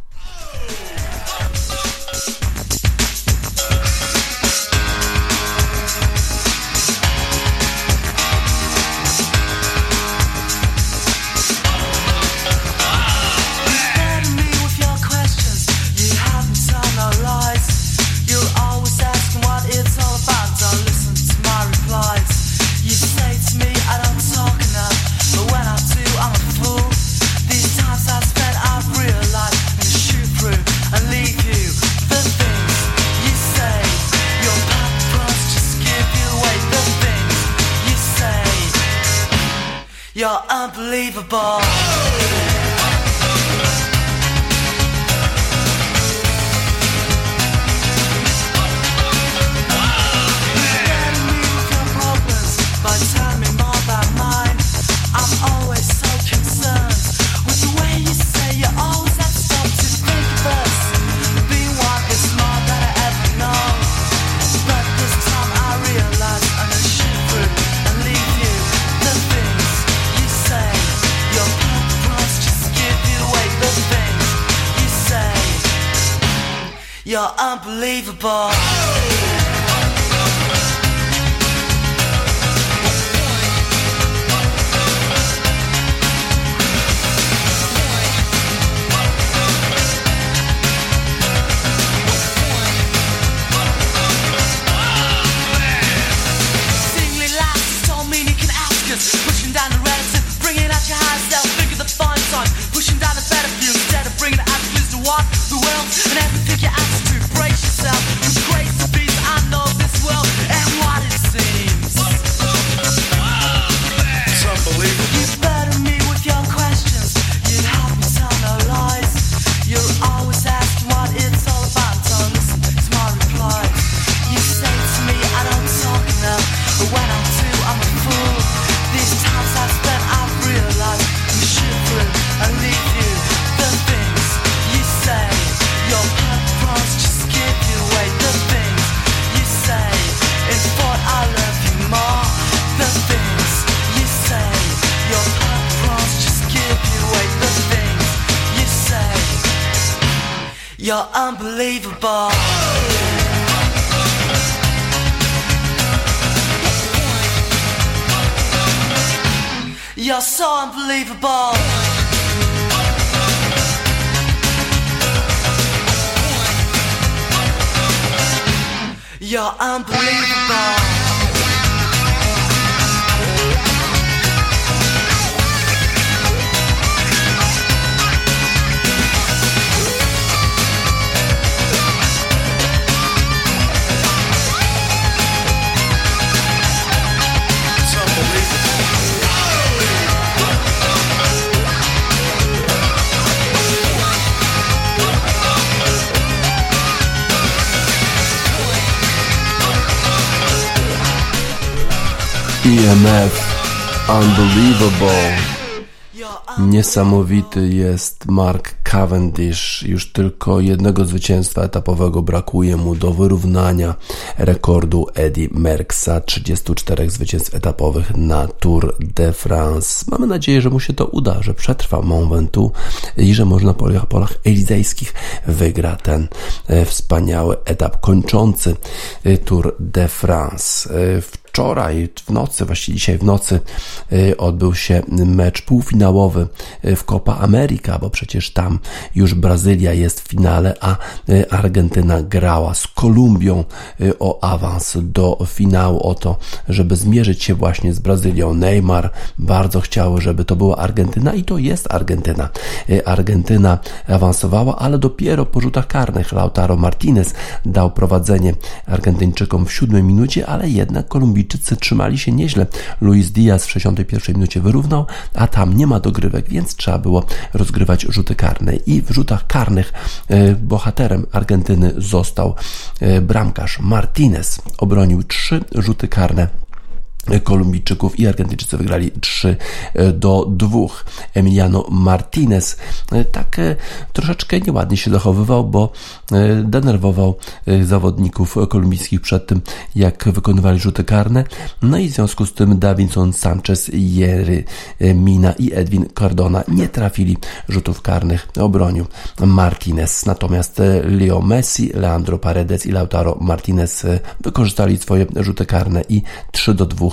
Unbelievable. Unbelievable. EMF Unbelievable. You're Niesamowity jest Mark Cavendish. Już tylko jednego zwycięstwa etapowego brakuje mu do wyrównania rekordu Eddie Merckxa 34 zwycięstw etapowych na Tour de France. Mamy nadzieję, że mu się to uda, że przetrwa Mont Ventoux i że może na polach, polach elizejskich wygra ten e, wspaniały etap kończący e, Tour de France. Wczoraj w nocy, właściwie dzisiaj w nocy y, odbył się mecz półfinałowy y, w Copa America, bo przecież tam już Brazylia jest w finale, a y, Argentyna grała z Kolumbią o awans do finału, o to, żeby zmierzyć się właśnie z Brazylią. Neymar bardzo chciał, żeby to była Argentyna i to jest Argentyna. Argentyna awansowała, ale dopiero po rzutach karnych Lautaro Martinez dał prowadzenie Argentyńczykom w siódmej minucie, ale jednak Kolumbijczycy trzymali się nieźle. Luis Diaz w 61 minucie wyrównał, a tam nie ma dogrywek, więc trzeba było rozgrywać rzuty karne. I w rzutach karnych e, bohaterem Argentyny został e, bramkarz Martinez. Obronił trzy rzuty karne Kolumbijczyków i Argentyńczycy wygrali 3 do 2. Emiliano Martinez e, tak e, troszeczkę nieładnie się zachowywał, bo e, denerwował zawodników kolumbijskich przed tym, jak wykonywali rzuty karne. No i w związku z tym Davinson Sanchez, Jerry Mina i Edwin Cardona nie trafili rzutów karnych. Obronił Martinez. Natomiast Leo Messi, Leandro Paredes i Lautaro Martinez wykorzystali swoje rzuty karne i 3 do 2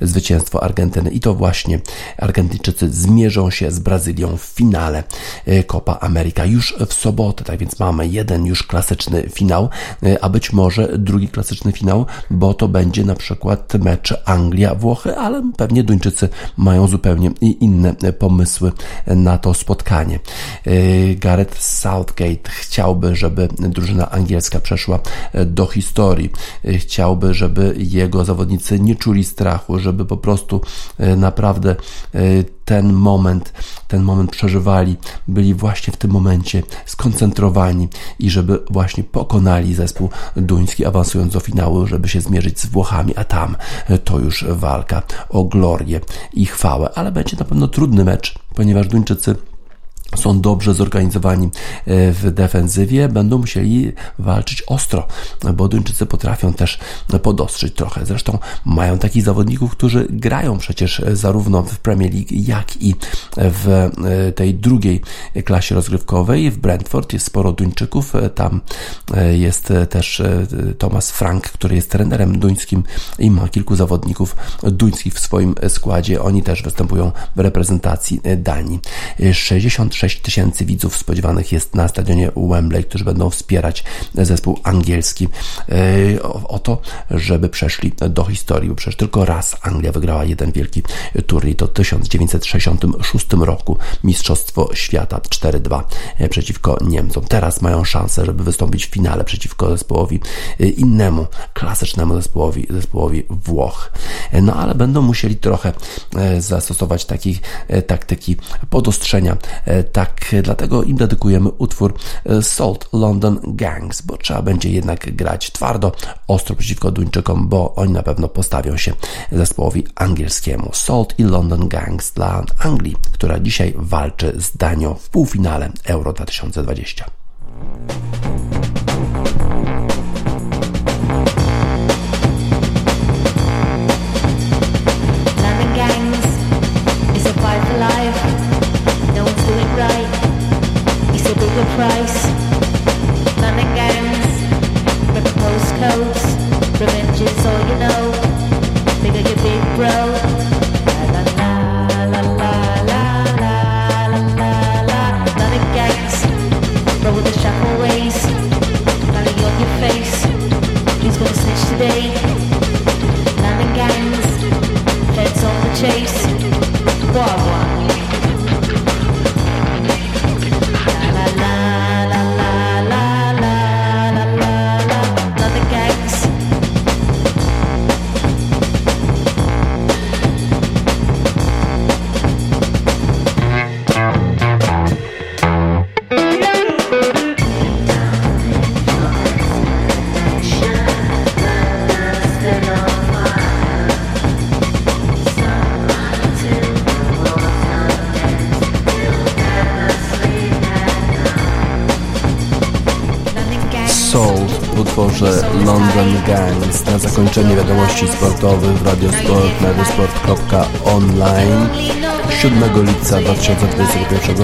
zwycięstwo Argentyny i to właśnie Argentyńczycy zmierzą się z Brazylią w finale e, Copa America już w sobotę, tak więc mamy jeden już klasyczny finał, e, a być może drugi klasyczny finał, bo to będzie na przykład mecz Anglia-Włochy, ale pewnie Duńczycy mają zupełnie inne pomysły na to spotkanie. E, Gareth Southgate chciałby, żeby drużyna angielska przeszła do historii. Chciałby, żeby jego zawodnicy nie czuli strachu, żeby po prostu e, naprawdę e, ten moment, ten moment przeżywali, byli właśnie w tym momencie skoncentrowani i żeby właśnie pokonali zespół duński, awansując do finału, żeby się zmierzyć z Włochami, a tam e, to już walka o glorię i chwałę, ale będzie na pewno trudny mecz, ponieważ Duńczycy są dobrze zorganizowani e, w defensywie, będą musieli walczyć ostro, bo Duńczycy potrafią też podostrzyć trochę. Zresztą mają takich zawodników, którzy grają przecież zarówno w Premier League, jak i w e, tej drugiej klasie rozgrywkowej. W Brentford jest sporo Duńczyków, tam e, jest też Thomas Frank, który jest trenerem duńskim i ma kilku zawodników duńskich w swoim składzie. Oni też występują w reprezentacji Danii. 66 6 tysięcy widzów spodziewanych jest na stadionie Wembley, którzy będą wspierać zespół angielski e, o to, żeby przeszli do historii, bo przecież tylko raz Anglia wygrała jeden wielki turniej, to w 1966 roku Mistrzostwo Świata 4-2 e, przeciwko Niemcom. Teraz mają szansę, żeby wystąpić w finale przeciwko zespołowi e, innemu, klasycznemu zespołowi, zespołowi Włoch. No ale będą musieli trochę zastosować takich taktyki podostrzenia tak dlatego im dedykujemy utwór e, Salt London Gangs, bo trzeba będzie jednak grać twardo, ostro przeciwko Duńczykom, bo oni na pewno postawią się zespołowi angielskiemu. Salt i London Gangs dla Anglii, która dzisiaj walczy z Danią w półfinale Euro 2020.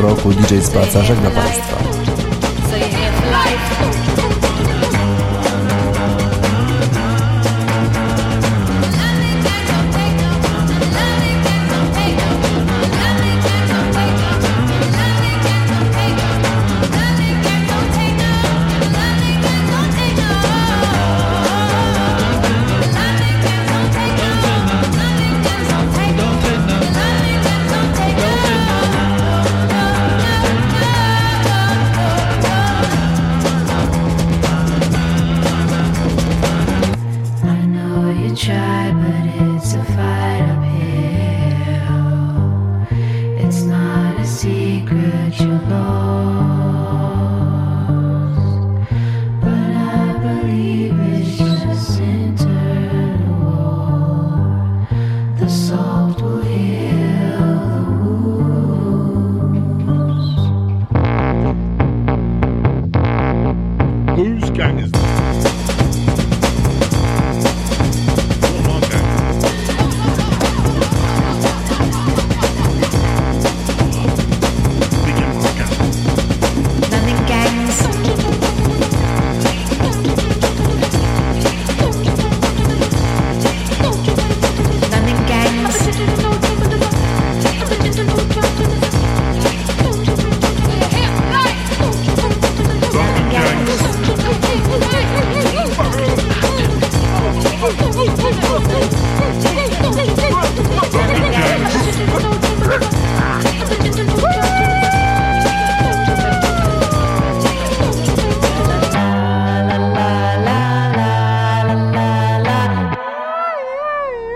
roku DJ Spaca żegna Państwa.